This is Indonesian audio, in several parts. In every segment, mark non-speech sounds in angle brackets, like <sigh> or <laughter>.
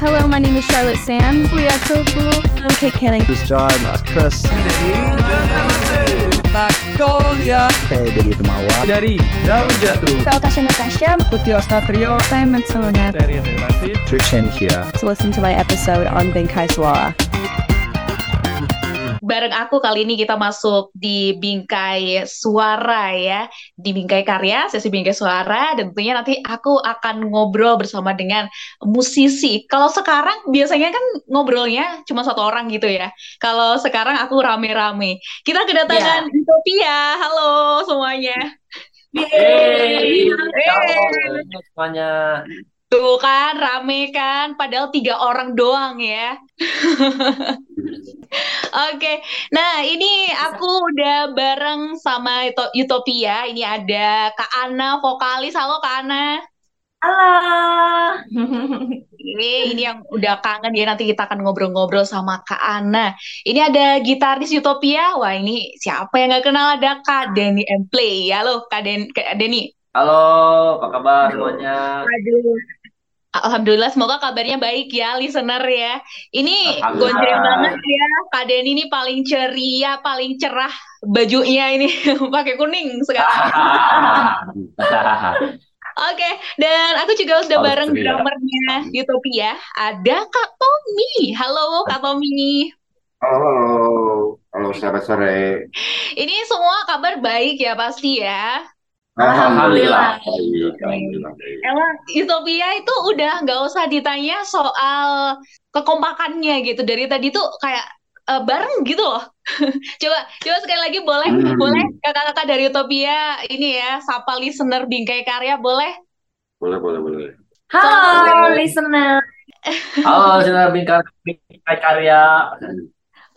Hello, my name is Charlotte Sands. We are so cool. I'm Kate Canning. This is John, Chris. Magnolia Saya dari Temawa. dari Daun Jatuh Saya Tasha Natasha. Putih Ostatrio Simon Solonet. dari Relasi Trishan here. To listen to my episode on Bengkai Suara. Bareng aku kali ini kita masuk di bingkai suara ya, di bingkai karya, sesi bingkai suara, dan tentunya nanti aku akan ngobrol bersama dengan musisi. Kalau sekarang biasanya kan ngobrolnya cuma satu orang gitu ya. Kalau sekarang aku rame-rame. Kita kedatangan Utopia. Halo semuanya. Yeay, Yeay. semuanya. Tuh kan, rame kan, padahal tiga orang doang ya. <laughs> Oke, nah ini aku udah bareng sama Uto- Utopia. Ini ada Kak Ana, vokalis. Halo Kak Ana. Halo. Ini, ini yang udah kangen ya, nanti kita akan ngobrol-ngobrol sama Kak Ana. Ini ada gitaris Utopia. Wah ini siapa yang nggak kenal ada Kak Denny and Play. Halo Kak, Den Kak Denny. Halo, apa kabar semuanya? Aduh. Alhamdulillah, semoga kabarnya baik ya, listener ya. Ini gonjreng banget ya, Kak Denny ini paling ceria, paling cerah bajunya ini <laughs> pakai kuning sekarang. <laughs> Oke, dan aku juga sudah bareng drummernya Utopia. Ada Kak Tommy. Halo Kak Tommy. Halo, halo, halo selamat sore. Ini semua kabar baik ya pasti ya. Alhamdulillah. Alhamdulillah. Emang Utopia itu udah nggak usah ditanya soal kekompakannya gitu. Dari tadi tuh kayak eh, bareng gitu loh. <laughs> coba coba sekali lagi boleh Hmm. boleh kakak-kakak dari Utopia ini ya sapa listener Bingkai Karya boleh? Boleh, boleh, boleh. Halo, listener. Halo, Sinar Bingkai Bingkai Karya.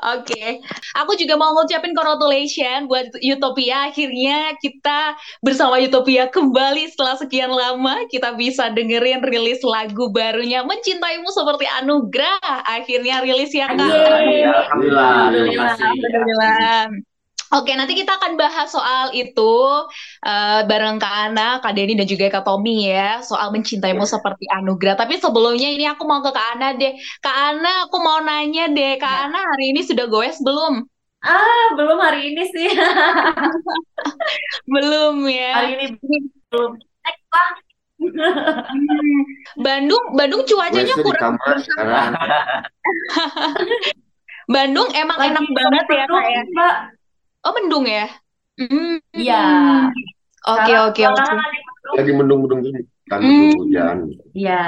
Oke, aku juga mau ngucapin congratulations buat Utopia. Akhirnya kita bersama Utopia kembali setelah sekian lama. Kita bisa dengerin rilis lagu barunya Mencintaimu Seperti Anugerah. Akhirnya rilis ya, Kak. Alhamdulillah, terima kasih. Alhamdulillah. Oke, nanti kita akan bahas soal itu eh, bareng Kak Ana, Kak Denny, dan juga Kak Tommy ya, soal mencintaimu seperti anugerah. Tapi sebelumnya ini aku mau ke Kak Ana deh. Kak Ana, aku mau nanya deh, Kak Ana hari ini sudah goes belum? Ah, belum hari ini sih. <laughs> Belum ya. Hari ini belum. Next lah. Hmm. Bandung, Bandung cuacanya kurang. kamar sekarang. <laughs> Bandung emang Lagi enak banget ya, Kak ya. Mbak. Oh, mendung ya? Hmm. Iya. Oke, oke, oke. lagi mendung. Lagi mendung-mendung gini. Kan Hmm. hujan. Iya.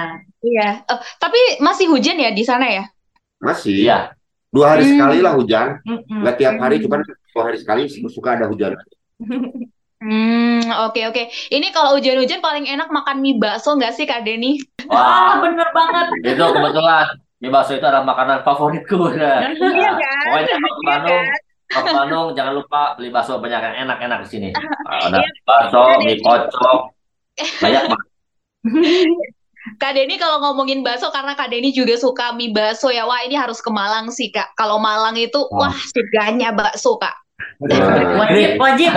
Iya. Oh, tapi masih hujan ya di sana ya? Masih. Iya. Dua hari Hmm. sekali lah hujan. Mm-mm. Nggak tiap hari, cuman dua hari sekali suka ada hujan. <laughs> Hmm, oke oke. Ini kalau hujan-hujan paling enak makan mie bakso nggak sih Kak Denny? Wah, Wah, bener banget. itu kebetulan mie bakso itu adalah makanan favoritku. Udah. Iya kan? Pokoknya kalau ke Iya Bandung, ke Bandung jangan lupa beli bakso banyak yang enak-enak di sini. <laughs> Ada Iya. bakso, Ada mie di- kocok, banyak banget. <laughs> Kak Denny kalau ngomongin bakso karena Kak Denny juga suka mie bakso ya. Wah, ini harus ke Malang sih, Kak. Kalau Malang itu Oh. wah surganya bakso, Kak. Nah, Wajib, wajib.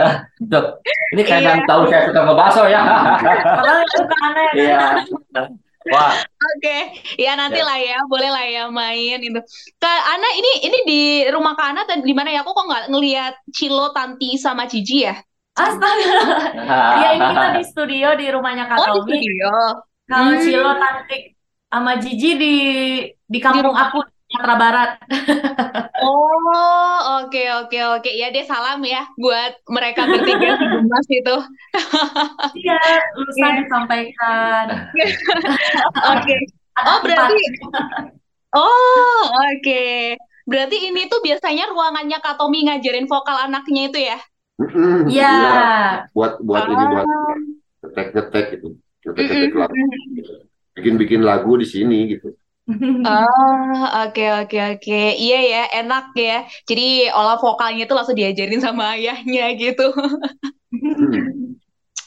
Tuh, ini kayak Iya. yang tahu saya suka ngebakso ya. Padahal itu kan aneh. Iya. <laughs> Wah, Oke, ya nanti Ya. lah ya, boleh lah ya main itu. Kak Ana ini ini di rumah Kak Ana dan di mana ya? Aku kok nggak ngelihat Cilo, Tanti sama Cici ya? Astaga. Iya, ini kita di studio di rumahnya Kak Oh, di Tommy. studio. Kalau Hmm. Cilo, Tantik, sama Gigi di di kampung rumah. aku, Sumatera Barat. Oh, oke oke oke. Ya deh salam ya buat mereka bertiga di Gemas itu. Iya, lusa disampaikan. <laughs> Oke. Ada Oh, berarti. Oh, oke. Berarti ini tuh biasanya ruangannya Kak Tommy ngajarin vokal anaknya itu ya? Iya. Buat buat ini Ah. buat ngetek-ngetek gitu. Ngetek-ngetek Mm-mm. lagu. Bikin-bikin lagu di sini gitu. Oh, oke oke oke. Iya ya, enak ya. Jadi olah vokalnya itu langsung diajarin sama ayahnya gitu. Hmm.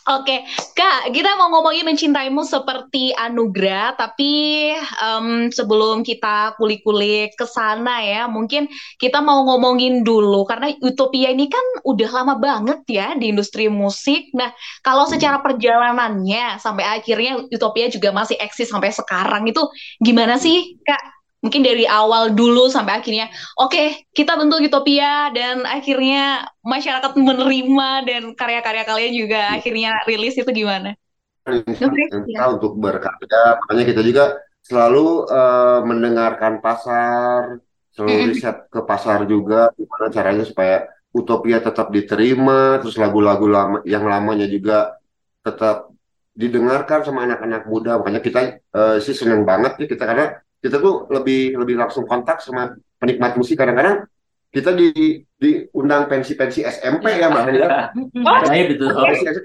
Oke, Kak, kita mau ngomongin mencintaimu seperti anugerah, tapi em, sebelum kita kulik-kulik ke sana ya, mungkin kita mau ngomongin dulu karena Utopia ini kan udah lama banget ya di industri musik. Nah, kalau secara perjalanannya sampai akhirnya Utopia juga masih eksis sampai sekarang itu gimana sih, Kak? Mungkin dari awal dulu sampai akhirnya, oke, kita bentuk Utopia dan akhirnya masyarakat menerima dan karya-karya kalian juga akhirnya rilis itu gimana? Kita untuk berkarya makanya kita juga selalu eh, mendengarkan pasar selalu Mm-mm. riset ke pasar juga gimana caranya supaya Utopia tetap diterima terus lagu-lagu lama yang lamanya juga tetap didengarkan sama anak-anak muda makanya kita eh, sih seneng banget ya kita karena kita tuh lebih lebih langsung kontak sama penikmat musik kadang-kadang kita di diundang pensi-pensi SMP ya mbak ya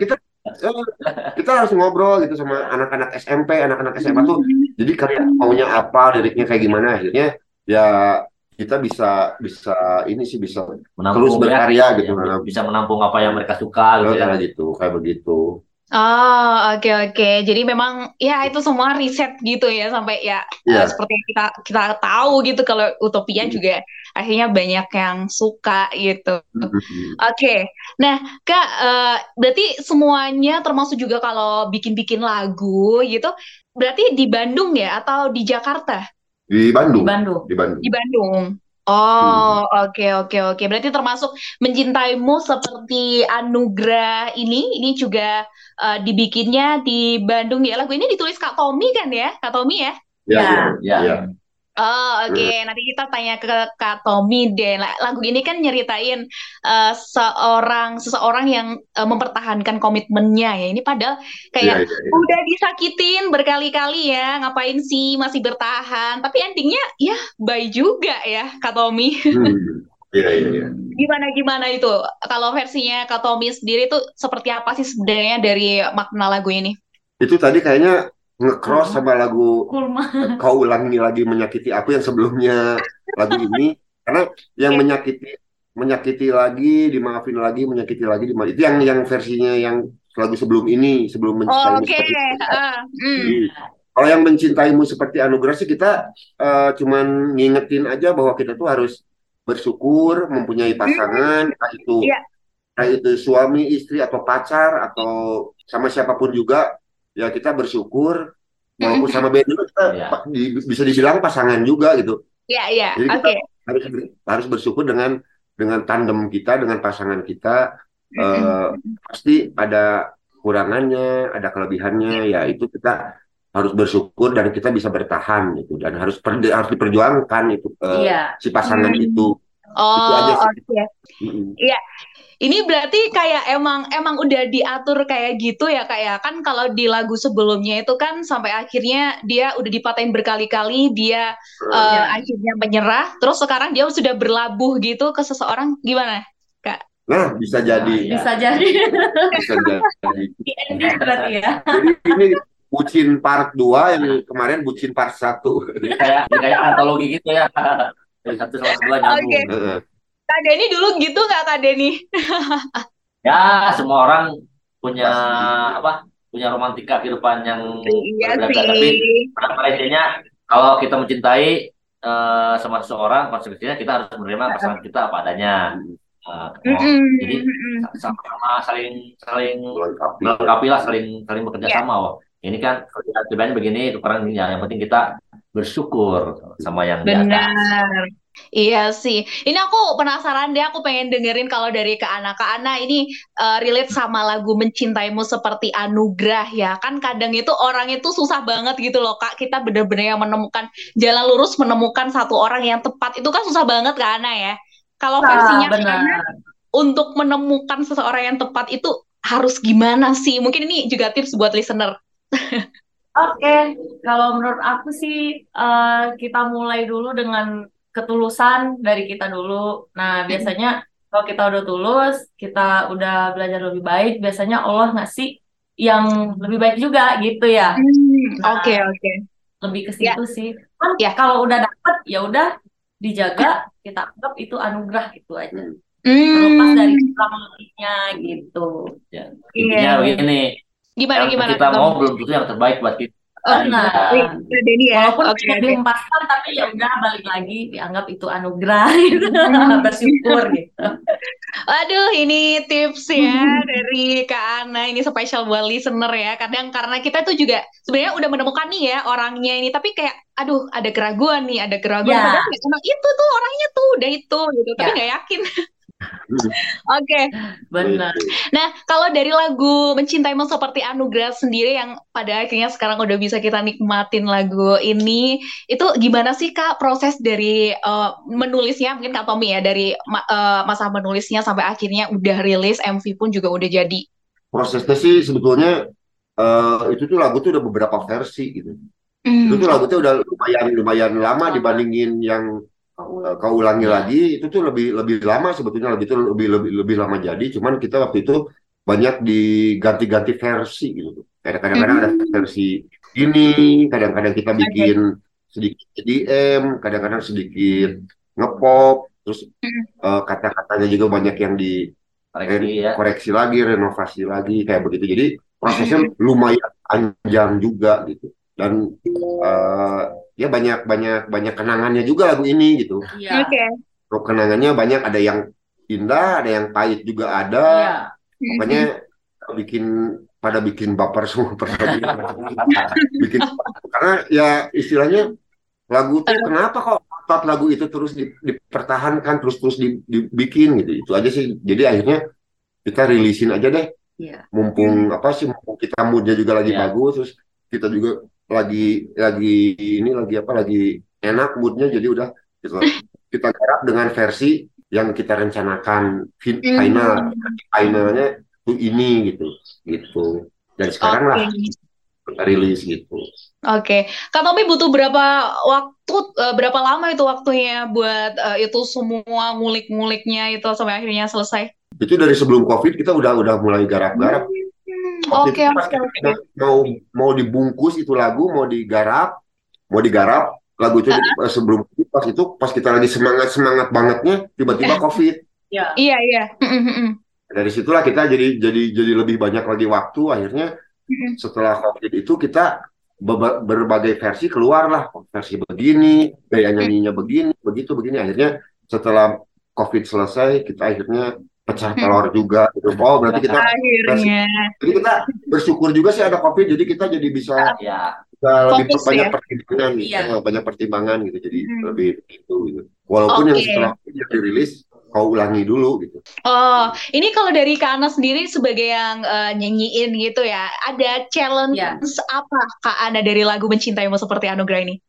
kita eh, kita harus ngobrol gitu sama anak-anak SMP, anak-anak SMA tuh. Jadi kalian maunya apa, liriknya kayak gimana akhirnya ya kita bisa bisa ini sih bisa Menampung Terus ya. berkarya gitu, Ya, bisa menampung apa yang mereka suka gitu ya. kayak gitu, kayak begitu. Oh, oke oke. Jadi memang ya itu semua riset gitu ya sampai ya eh, Iya. seperti yang kita kita tahu gitu kalau Utopia juga akhirnya banyak yang suka gitu. Oke. Nah, Kak, eh, berarti semuanya termasuk juga kalau bikin-bikin lagu gitu, berarti di Bandung ya atau di Jakarta? Di di Bandung, Bandung. di Bandung. Di Bandung. Oh, oke oke oke. Berarti termasuk mencintaimu seperti anugerah ini, ini juga eh, dibikinnya di Bandung ya. Lagu ini ditulis Kak Tommy kan ya? Kak Tommy ya? Ya, Ya. ya, Ya. Oh, oke. Nanti kita tanya ke Kak Tommy deh. La- Lagu ini kan nyeritain eh, seorang seseorang yang eh, mempertahankan komitmennya ya. Ini padahal Iya, kayak iya, iya. udah disakitin berkali-kali ya. Ngapain sih masih bertahan? Tapi endingnya ya bye juga ya, Kak Tommy. Hmm. Iya, iya, iya. Gimana gimana itu? Kalau versinya Kak Tommy sendiri tuh seperti apa sih sebenarnya dari makna lagu ini? Itu tadi kayaknya nge-cross sama lagu Kurma. <laughs> Kau ulangi lagi menyakiti aku yang sebelumnya lagu ini karena yang Oke. menyakiti menyakiti lagi dimaafin lagi menyakiti lagi dimaafin itu yang yang versinya yang lagu sebelum ini sebelum Oh, mencintaimu seperti Ah, hmm. Jadi, kalau yang mencintaimu seperti anugerah sih kita eh, cuman ngingetin aja bahwa kita tuh harus bersyukur mempunyai pasangan entah itu Iya. entah itu suami istri atau pacar atau sama siapa pun juga ya kita bersyukur maupun sama juga kita Iya. di- bisa dibilang pasangan juga gitu Ya, ya. Jadi kita- Oke. harus harus bersyukur dengan dengan tandem kita dengan pasangan kita eh, pasti ada kurangannya ada kelebihannya ya itu kita harus bersyukur dan kita bisa bertahan gitu dan harus per- harus diperjuangkan itu eh, Iya. si pasangan Hmm. itu Oh, aja sih. oke. Mm-mm. Ini berarti kayak emang emang udah diatur kayak gitu ya kak ya kan kalau di lagu sebelumnya itu kan sampai akhirnya dia udah dipatahin berkali-kali dia eh, Iya. akhirnya menyerah terus sekarang dia sudah berlabuh gitu ke seseorang gimana? nah bisa jadi Iya. Bisa jadi bisa jadi <laughs> di ending berarti ya. jadi ini bucin part 2 yang kemarin bucin part 1 Jadi kayak jadi kayak antologi gitu ya. <laughs> Dari satu sama sebelah nyambung. Oke. Kak Denny dulu gitu nggak Kak Denny? <laughs> Ya, semua orang punya apa? Punya romantika kehidupan yang Iya berbeda. Tapi sih. pada pada intinya kalau kita mencintai eh, sama seseorang, konsekuensinya kita harus menerima pasangan kita apa adanya. Eh, oh, Mm-mm, jadi sama-sama saling saling melengkapi lah, saling saling bekerja Iya. sama. Oh, ini kan kerjaan begini, itu orang ya, yang penting kita bersyukur sama yang di atas. Benar. Iya sih. Ini aku penasaran deh, aku pengen dengerin kalau dari ke anak ke anak ini eh, relate sama lagu Mencintaimu Seperti Anugerah ya. Kan kadang itu orang itu susah banget gitu loh, Kak. Kita bener-bener yang menemukan jalan lurus menemukan satu orang yang tepat itu kan susah banget Kak Ana ya. Kalau Nah, versinya benar. Ana, untuk menemukan seseorang yang tepat itu harus gimana sih? Mungkin ini juga tips buat listener. <laughs> Oke, kalau menurut aku sih eh, kita mulai dulu dengan ketulusan dari kita dulu. Nah, biasanya kalau kita udah tulus, kita udah belajar lebih baik, biasanya Allah ngasih yang lebih baik juga gitu ya. Nah, Oke, oke. lebih ke Ya. situ sih. Kan Ya. kalau udah dapet ya udah dijaga, kita anggap itu anugerah itu aja. terlepas Hmm. dari kurang lebihnya gitu. Ya. Iya. Intinya begini, Gimana yang gimana? kita mau belum tentu yang terbaik buat kita. Oh, Benar. Wih, Kak Denny ya. Walaupun Oke, banyak oke. dihempaskan, tapi ya udah balik lagi dianggap itu anugerah gitu. <laughs> Bersyukur gitu. Aduh, ini tips ya dari Kak Ana. Ini spesial buat listener ya. Kadang karena kita tuh juga sebenarnya udah menemukan nih ya orangnya ini, tapi kayak aduh ada keraguan nih, ada keraguan. Ya. Padahal ya, emang itu tuh orangnya tuh udah itu gitu, tapi Ya. nggak yakin. Oke. Benar. Nah, kalau dari lagu Mencintaimu Seperti Anugerah sendiri yang pada akhirnya sekarang udah bisa kita nikmatin lagu ini, itu gimana sih Kak proses dari eh, menulisnya, mungkin Kak Tommy ya, dari eh, masa menulisnya sampai akhirnya udah rilis, MV pun juga udah jadi. Prosesnya sih sebetulnya eh, itu tuh lagu tuh udah beberapa versi gitu. Hmm, Itu tuh lagu tuh udah lumayan lumayan lama dibandingin yang kau ulangi lagi itu tuh lebih lebih lama sebetulnya lebih itu lebih lebih lebih lama jadi. Cuman kita waktu itu banyak diganti-ganti versi gitu. Kadang-kadang ada versi ini kadang-kadang kita bikin sedikit EDM kadang-kadang sedikit ngepop terus eh, kata-katanya juga banyak yang di Koreksi ya. koreksi lagi renovasi lagi kayak begitu. Jadi prosesnya <laughs> lumayan panjang juga gitu dan eh, ya banyak banyak banyak kenangannya juga lagu ini gitu Iya. Oke. kenangannya banyak ada yang indah ada yang pahit juga ada Iya. pokoknya bikin pada bikin baper semua <laughs> pertanyaan bikin karena ya istilahnya lagu tuh kenapa kok otot lagu itu terus di- dipertahankan terus terus di- dibikin gitu itu aja sih jadi akhirnya kita rilisin aja deh Iya. mumpung apa sih mumpung kita moodnya juga lagi Iya. bagus terus kita juga lagi lagi ini lagi apa lagi enak moodnya jadi udah kita kita garap dengan versi yang kita rencanakan Hmm. final. Finalnya tuh ini gitu. Gitu. Dan sekarang lah Oke. kita rilis gitu. Oke, Kak Tommy butuh berapa waktu, eh, berapa lama itu waktunya buat eh, itu semua ngulik-nguliknya itu sampai akhirnya selesai? itu dari sebelum covid kita udah udah mulai garap-garap. Hmm, Waktu Oke, itu kita oke. mau mau dibungkus itu lagu mau digarap mau digarap lagu itu eh, sebelum pas itu pas kita lagi semangat semangat bangetnya tiba-tiba covid. Iya. Iya, iya. Dari situlah kita jadi jadi jadi lebih banyak lagi waktu. Akhirnya setelah covid itu kita berbagai versi keluarlah versi begini gaya nyanyinya begini begitu begini. Akhirnya setelah covid selesai kita akhirnya pecah telur juga gitu. oh berarti kita Akhirnya. jadi kita bersyukur juga sih ada covid jadi kita jadi bisa Ya. bisa lebih Fokus banyak ya. pertimbangan Iya. eh, banyak pertimbangan gitu jadi Hmm. lebih itu gitu walaupun yang Oke. setelah yang dirilis kau ulangi dulu gitu Oh, ini kalau dari Kak Ana sendiri sebagai yang eh, nyanyiin gitu ya, ada challenge Iya. apa Kak Ana dari lagu Mencintaimu Seperti Anugerah ini?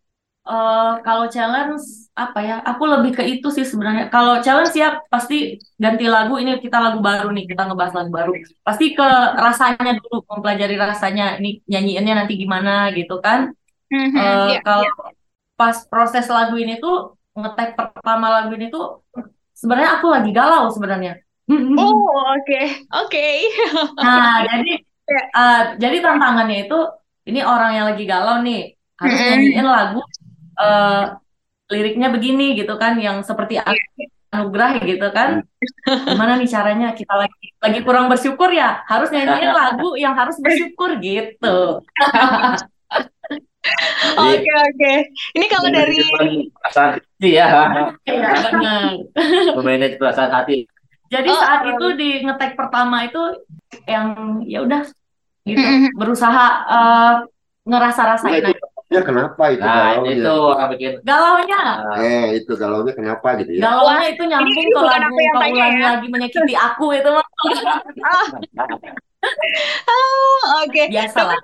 Eh, kalau challenge apa ya? Aku lebih ke itu sih sebenarnya. Kalau challenge ya pasti ganti lagu. Ini kita lagu baru nih, kita ngebahas lagu baru. Pasti ke rasanya dulu, mempelajari rasanya. Ini nyanyiinnya nanti gimana gitu kan? Eh, iya, kalau pas proses lagu ini tuh ngetek pertama lagu ini tuh sebenarnya aku lagi galau sebenarnya. Oh, oke, oke. Nah, jadi <laughs> eh, jadi tantangannya itu ini orang yang lagi galau nih harus nyanyiin lagu eh, liriknya begini gitu kan yang seperti anugerah gitu kan. Gimana nih caranya kita lagi lagi kurang bersyukur ya harus nyanyiin <laughs> lagu yang harus bersyukur gitu. Oke, oke. Ini kalau dari perasaan hati ya. Iya benar. Memanage perasaan hati. Jadi Oh, saat oh. itu di ngetek pertama itu yang ya udah gitu Mm-mm. berusaha eh, ngerasa-rasain Nah, ya kenapa itu Nah, galaunya? itu orang bikin galaunya. uh, Eh, itu galaunya kenapa gitu ya? Galaunya itu nyambung bukan lagu Ulangi ya. Lagi Menyakiti Aku itu mah <laughs> Oh, oke. biasa Tapi lah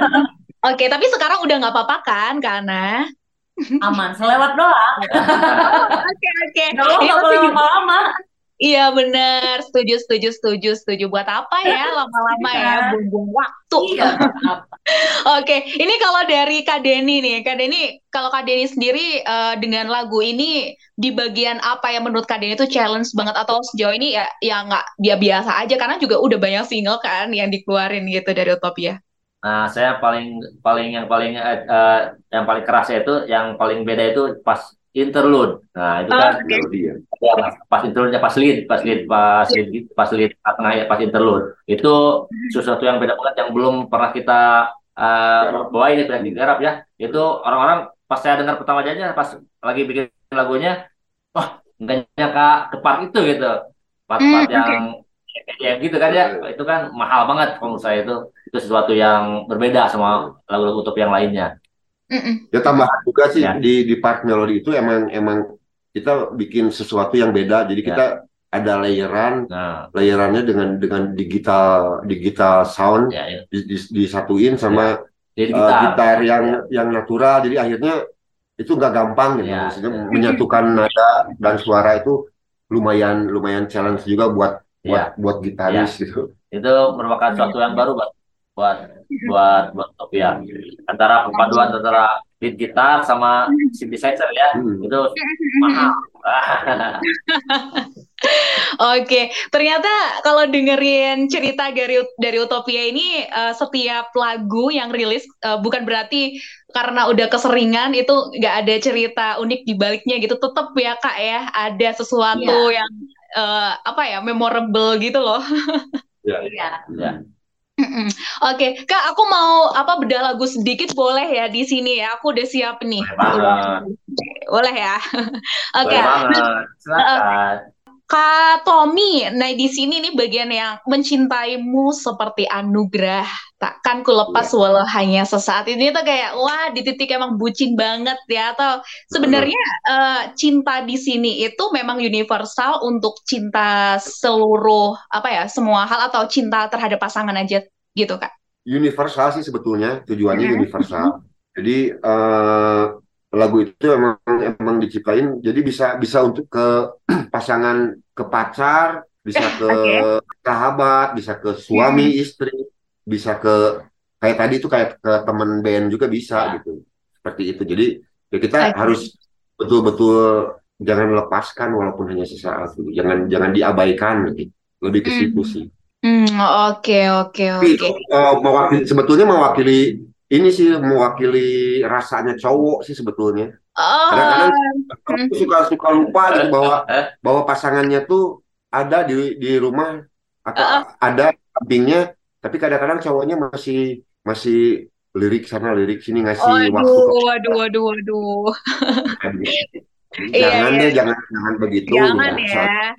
<laughs> Oke, tapi sekarang udah nggak apa-apa kan, karena aman selewat doang. <laughs> Oke, oke. Galau Ini nggak boleh lama-lama. Iya benar, setuju, setuju, setuju, setuju. Buat apa ya lama-lama ya, Iya. buang-buang waktu. Iya. <laughs> Oke, ini kalau dari Kak Denny nih, Kak Denny, kalau Kak Denny sendiri eh, dengan lagu ini di bagian apa yang menurut Kak Denny itu challenge banget atau sejauh ini ya ya nggak dia biasa aja karena juga udah banyak single kan yang dikeluarin gitu dari Utopia. Nah, saya paling paling yang paling eh, eh, yang paling kerasnya itu yang paling beda itu pas interlude. Nah, itu Oh, kan oke. Melodi ya. ya, pas, pas interlude pas lead, pas lead, pas lead, pas lead tengah ya, pas interlude. Itu sesuatu yang beda banget yang belum pernah kita uh, bawain itu yang digarap ya. Itu orang-orang pas saya dengar pertama aja pas lagi bikin lagunya, wah nggak nyangka tepat itu gitu. Part-part Hmm, yang yang gitu kan ya, itu kan mahal banget kalau menurut saya itu itu sesuatu yang berbeda sama lagu-lagu top yang lainnya. Mm-mm. Ya tambahan juga sih Ya. di di part melodi itu emang emang kita bikin sesuatu yang beda. Jadi Ya. kita ada layeran, Nah, layerannya dengan dengan digital digital sound ya, ya. di- di- disatuin sama Jadi eh, kita gitar yang yang natural. Jadi akhirnya itu nggak gampang gitu. Ya. Maksudnya menyatukan nada dan suara itu lumayan lumayan challenge juga buat buat ya, buat gitaris gitu. itu merupakan sesuatu yang baru buat buat buat buat Topia. Antara perpaduan antara lead gitar sama synthesizer ya, Hmm. itu <laughs> mahal. <laughs> Oke, ternyata kalau dengerin cerita dari dari Utopia ini eh, setiap lagu yang rilis eh, bukan berarti karena udah keseringan itu nggak ada cerita unik di baliknya gitu. Tetap ya Kak ya, ada sesuatu yang eh, apa ya memorable gitu loh. <laughs> Iya. Ya. Mm-mm. Oke, Kak, aku mau apa bedah lagu sedikit boleh ya di sini ya. Aku udah siap nih. Boleh. Boleh ya. <laughs> Oke. Boleh banget. Silakan. Kak Tommy, nah di sini nih bagian yang mencintaimu seperti anugerah. Takkan ku lepas walau hanya sesaat ini tuh kayak wah di titik emang bucin banget ya atau sebenarnya eh, cinta di sini itu memang universal untuk cinta seluruh apa ya semua hal atau cinta terhadap pasangan aja gitu Kak. universal sih sebetulnya tujuannya Mhm. universal. Jadi eh, lagu itu emang emang diciptain jadi bisa bisa untuk ke <clears throat> pasangan ke pacar, bisa <laughs> ke sahabat, bisa ke suami istri, bisa ke kayak tadi itu kayak ke teman band juga bisa gitu. Seperti itu. Jadi ya kita Oke. harus betul-betul jangan melepaskan walaupun hanya sesaat. gitu. Jangan jangan diabaikan gitu. Lebih ke situ Hmm. sih. Hmm, oke oke oke. sebetulnya mewakili ini sih mewakili rasanya cowok sih sebetulnya. Oh, Kadang-kadang Hmm. aku suka suka lupa gitu bahwa <laughs> bahwa pasangannya tuh ada di di rumah atau ada di sampingnya, tapi kadang-kadang cowoknya masih masih lirik sana lirik sini ngasih waktu waduh, waduh, waduh, waduh. <laughs> Iya, Jangan iya. deh, jangan jangan begitu. Jangan ya. Jangan.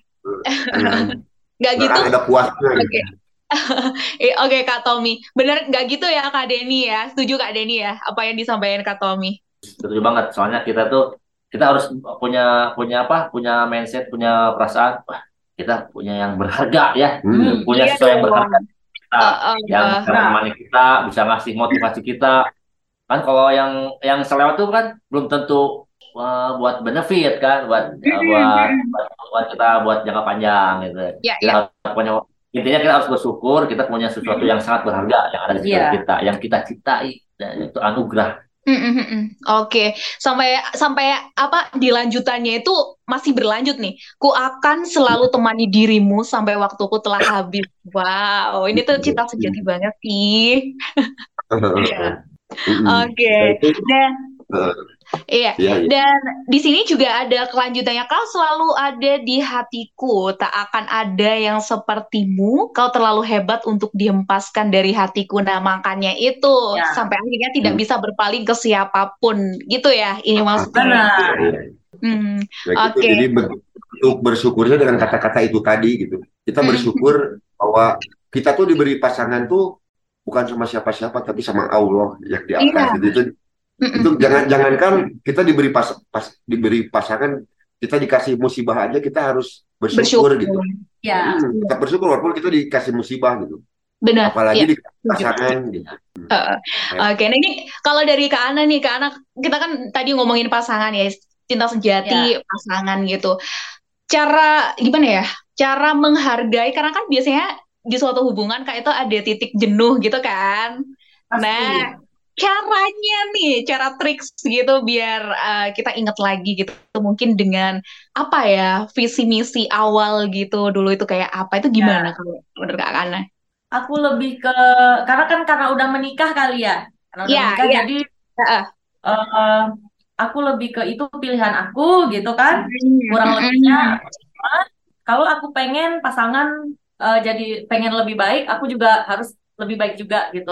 <laughs> Nggak gitu. Ada puasnya. Oke. gitu. <laughs> Eh, Oke Kak Tommy, bener nggak gitu ya Kak Denny ya? Setuju Kak Denny ya? Apa yang disampaikan Kak Tommy? Setuju banget. Soalnya kita tuh kita harus punya punya apa? Punya mindset, punya perasaan. Wah, kita punya yang berharga ya. Hmm. Punya Iya sesuatu yang berharga kita. Eh, eh, yang bisa menemani kita, bisa ngasih motivasi kita. Kan kalau yang yang selewat tuh kan belum tentu uh, buat benefit kan, buat uh, buat, buat buat kita buat jangka panjang gitu. Ya, Kita harus punya intinya kita harus bersyukur kita punya sesuatu yang sangat berharga yang ada di sekitar Iya. kita, yang kita cintai dan itu anugerah. Mm, mm, mm, mm. Oke, sampai sampai apa di lanjutannya itu masih berlanjut nih. Ku akan selalu temani dirimu sampai waktuku telah habis. Wow, ini tuh cinta sejati banget sih. <laughs> Iya. Oke, Nah, dan iya. iya, iya. Dan di sini juga ada kelanjutannya. Kau selalu ada di hatiku. Tak akan ada yang sepertimu. Kau terlalu hebat untuk dihempaskan dari hatiku. Nah, makanya itu Ya. sampai akhirnya tidak Hmm. bisa berpaling ke siapa pun. Gitu ya. Ini maksudnya. Benar. Iya. Hmm. Ya gitu. Oke. Jadi bentuk bersyukurnya dengan kata-kata itu tadi gitu. Kita Mm. bersyukur bahwa kita tuh diberi pasangan tuh bukan sama siapa-siapa tapi sama Allah yang di atas. Iya. Gitu. Itu, Mm-mm. Itu jangan jangankan kita diberi pas, pas diberi pasangan kita dikasih musibah aja kita harus bersyukur, Bersyukur. gitu. Ya. Hmm, kita bersyukur walaupun kita dikasih musibah gitu. Benar. Apalagi Iya. dikasih pasangan gitu. Heeh. Oke, nah ini kalau dari Kak Ana nih, Kak Ana, kita kan tadi ngomongin pasangan ya, cinta sejati, pasangan gitu. Cara gimana ya? Cara menghargai, karena kan biasanya di suatu hubungan Kak itu ada titik jenuh gitu kan. Pasti. Nah, caranya nih, cara triks gitu biar eh, kita ingat lagi gitu, mungkin dengan apa ya visi misi awal gitu dulu itu kayak apa itu gimana kalau menurut Kak Ana? Aku lebih ke karena kan karena udah menikah kali ya. Karena udah Iya, menikah iya. jadi Heeh. eh, aku lebih ke itu pilihan aku gitu kan kurang lebihnya Cuman, kalau aku pengen pasangan eh, jadi pengen lebih baik aku juga harus lebih baik juga gitu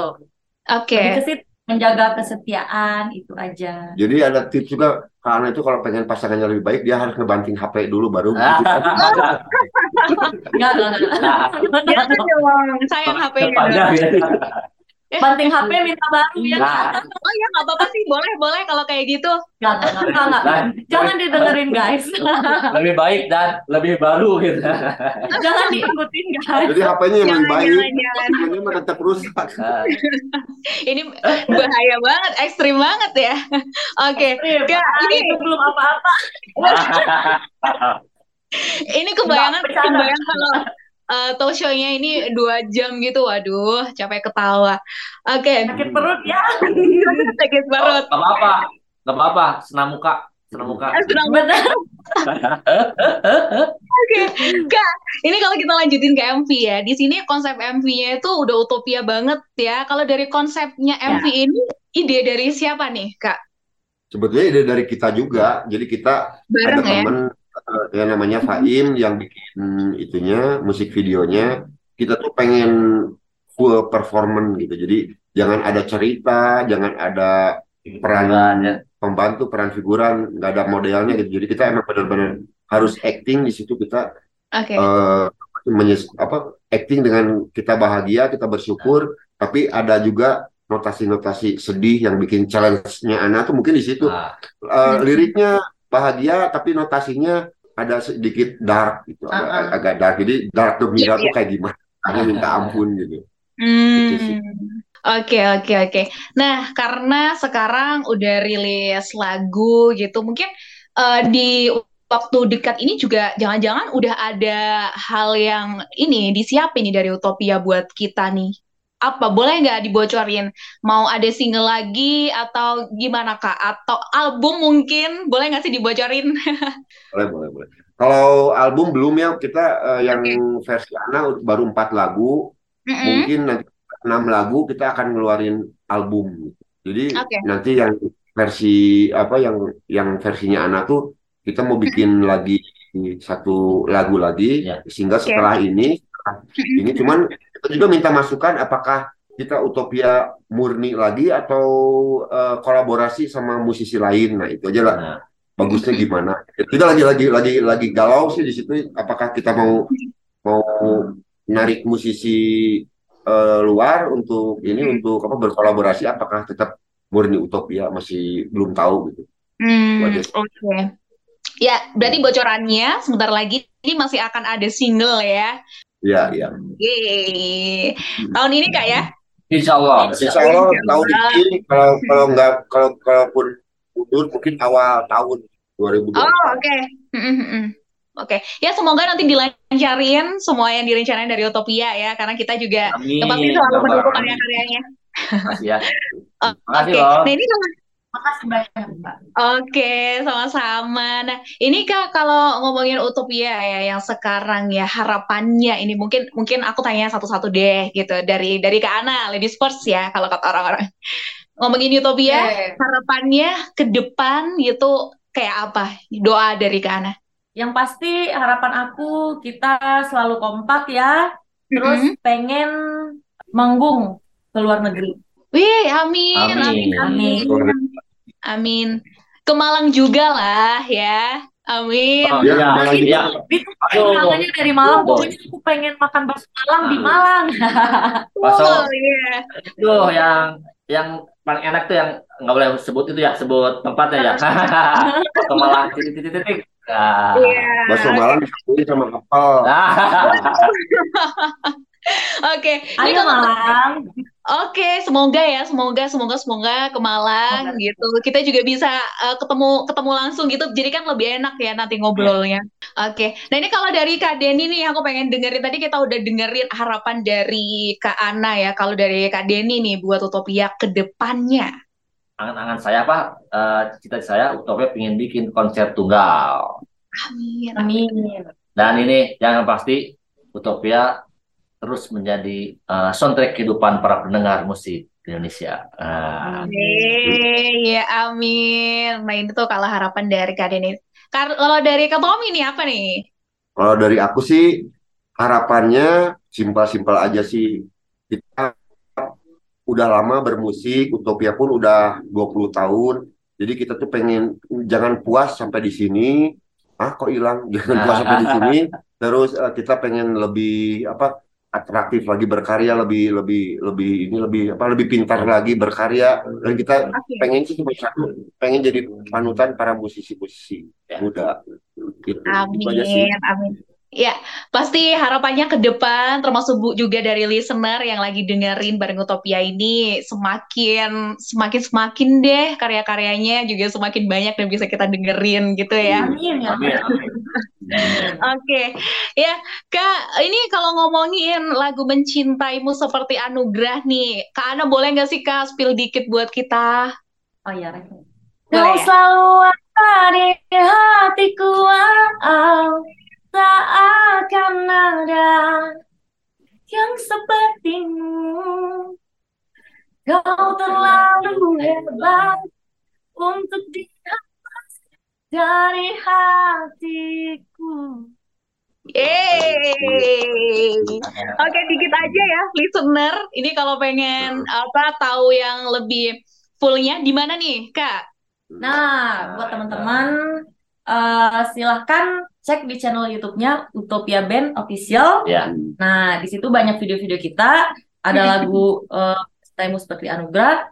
Oke. lebih ke situ menjaga kesetiaan itu aja Jadi ada tips juga karena itu kalau pengen pasangannya lebih baik dia harus ngebanting HP dulu baru. Enggak, enggak, enggak. Sayang HP-nya. Banting HP minta baru ya. Nah, Oh ya nggak apa-apa sih, boleh boleh kalau kayak gitu. Enggak, enggak, enggak, enggak. nah, Jangan didengerin guys. <laughs> lebih baik dan lebih baru gitu. Jangan diikutin guys. Jadi HP-nya yang Jangan, baik, tetap rusak. Nah, Ini bahaya banget, ekstrim banget ya. Oke, Kak, ini itu belum apa-apa. <laughs> ini kebayangan Nggak, bercanda. kebayang kalau uh, talk show-nya ini dua jam gitu, waduh, capek ketawa. Oke, Sakit perut ya. <laughs> sakit perut. Gak apa-apa, gak apa-apa. Senam muka, senam muka. Eh, senang Benar. Oke, Kak, ini kalau kita lanjutin ke MV ya, di sini konsep MV-nya itu udah utopia banget ya. Kalau dari konsepnya MV ini, ide dari siapa nih, Kak? Sebetulnya ide dari kita juga. Jadi kita Bareng ada ya? teman eh, yang namanya Faim yang bikin itunya, musik videonya. Kita tuh pengen full performance gitu. Jadi jangan ada cerita, jangan ada peran Perannya. pembantu, peran figuran, nggak ada modelnya gitu. Jadi kita emang benar-benar harus acting di situ kita Oke, eh, menyes- apa acting dengan kita bahagia, kita bersyukur, tapi ada juga notasi-notasi sedih yang bikin challenge-nya Ana tuh mungkin di situ. Nah, Eh, liriknya bahagia tapi notasinya ada sedikit dark gitu, agak, Uh-uh. agak dark. Jadi dark the mirror Iya, tuh kayak gimana? Hanya minta ampun gitu. Hmm. Gitu sih. Oke, oke, oke. Nah, karena sekarang udah rilis lagu gitu, mungkin eh, di waktu dekat ini juga jangan-jangan udah ada hal yang ini disiapin nih dari Utopia buat kita nih. Apa boleh nggak dibocorin? Mau ada single lagi atau gimana Kak? Atau album mungkin boleh nggak sih dibocorin? <laughs> Boleh, boleh, boleh. Kalau album belum ya kita eh, yang versi Ana baru empat lagu. Mm-mm. mungkin nanti enam lagu kita akan ngeluarin album. Jadi Oke. nanti yang versi apa yang yang versinya Ana tuh kita mau bikin lagi satu lagu lagi Ya. sehingga Oke. setelah ini ini cuman kita juga minta masukan apakah kita Utopia murni lagi atau eh, kolaborasi sama musisi lain. Nah, itu aja lah nah, bagusnya gimana. Kita lagi lagi lagi lagi galau sih di situ apakah kita mau mau narik musisi eh, luar untuk ini untuk apa berkolaborasi apakah tetap murni utopia masih belum tahu gitu. Hmm, oke. Ya, berarti bocorannya sebentar lagi ini masih akan ada single ya. Iya, iya. Yeay. Tahun ini Kak ya? Insya Allah. Insya Allah tahun ini kalau kalau nggak kalau kalaupun mundur mungkin awal tahun 2020. Oh, oke. Mm, mm, mm. Oke. Ya, semoga nanti dilancarin semua yang direncanain dari Utopia ya, karena kita juga ya, pasti selalu mendukung karya-karyanya. Makasih ya. <laughs> Oke. loh. Nah, ini kalau Makasih banyak, Mbak. Oke, sama-sama. Nah, ini Kak kalau ngomongin Utopia ya yang sekarang ya harapannya ini mungkin mungkin aku tanya satu-satu deh gitu dari dari Kak Ana, Ladies First ya kalau kata orang-orang. Ngomongin Utopia, Oke. harapannya ke depan gitu kayak apa? Doa dari Kak Ana. Yang pasti harapan aku kita selalu kompak ya. Terus Mm-mm. pengen manggung ke luar negeri. Wih, amin, amin, Amin. amin, amin. Ke Malang juga lah ya. Amin. Oh, Ya, iya, Malang juga. iya. Itu Aduh. kangennya dari Malang. Pokoknya aku pengen makan bakso Malang di. Malang. <laughs> Bakso. Oh, iya. Itu yang yang paling enak tuh yang nggak boleh sebut itu ya, sebut tempatnya ya. <laughs> Bakso Malang titik titik titik. Nah. Iya. Bakso Malang disatuin sama kapal. <laughs> Oke, ini Ayo kalau Malang. Oke, semoga ya, semoga, semoga, semoga ke Malang gitu. Kita juga bisa uh, ketemu ketemu langsung gitu. Jadi kan lebih enak ya nanti ngobrolnya. Oke, nah ini kalau dari Kak Denny nih, aku pengen dengerin tadi kita udah dengerin harapan dari Kak Ana ya. Kalau dari Kak Denny nih buat Utopia ke depannya. Angan-angan saya Pak, eh, cita saya Utopia pengen bikin konser tunggal. Amin. Amin. Dan ini yang pasti Utopia terus menjadi eh, soundtrack kehidupan para pendengar musik Indonesia. Nah, Yeay, ya amin. Nah ini tuh kalau harapan dari Kak Denny. Kar- Kalau dari Kak Tommy nih apa nih? Kalau dari aku sih harapannya simpel-simpel aja sih. Kita udah lama bermusik, Utopia pun udah 20 tahun. Jadi kita tuh pengen jangan puas sampai di sini. Ah, kok hilang? <laughs> Jangan puas sampai di sini. <laughs> Terus eh, kita pengen lebih apa? Atraktif lagi berkarya lebih lebih lebih ini lebih apa lebih pintar lagi berkarya dan kita Oke. pengen sih cuma satu pengen jadi panutan para musisi-musisi Ya. muda gitu Itu aja sih Amin, amin. Ya, pasti harapannya ke depan, termasuk Bu juga dari listener yang lagi dengerin bareng Utopia ini semakin semakin semakin deh karya-karyanya juga semakin banyak dan bisa kita dengerin gitu ya. Amin ya. amin, amin. <laughs> Oke, ya Kak, ini kalau ngomongin lagu mencintaimu seperti anugerah nih, Kak Ana boleh nggak sih Kak spill dikit buat kita? Oh iya, Kau ya? selalu ada di hatiku, wow. Tak akan ada yang sepertimu. Kau terlalu hebat untuk dihapus dari hatiku. Yeay. Oke, dikit aja ya, listener. Ini kalau pengen apa tahu yang lebih fullnya di mana nih, Kak? Nah, buat teman-teman, eh, silahkan cek di channel YouTube-nya Utopia Band Official. Ya, Nah, di situ banyak video-video kita. Ada lagu <laughs> eh, Cintamu Seperti Anugerah,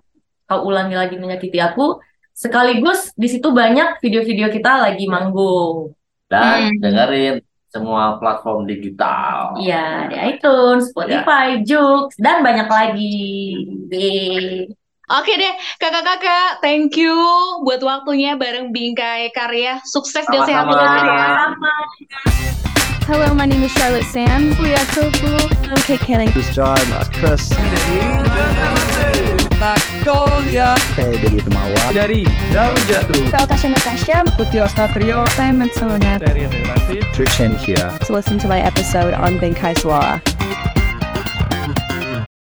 Kau Ulangi Lagi Menyakiti Aku. Sekaligus di situ banyak video-video kita lagi manggung. dan Hmm. dengerin semua platform digital. Iya, di iTunes, Spotify, Joox, dan banyak lagi. Yeay. Oke deh, kakak-kakak, thank you buat waktunya bareng Bingkai Karya. Sukses dan sehat terus ya. Hello, my name is Charlotte Sam. We are so cool. I'm Kate Canning. This is John, Chris, Magnolia saya dari Temawa. dari Daun Jatuh Saya Tasha Natasha. Putih Ostatrio Saya Matsuna. dari Relasi Trishan here. To listen to my episode on Benkai Suara.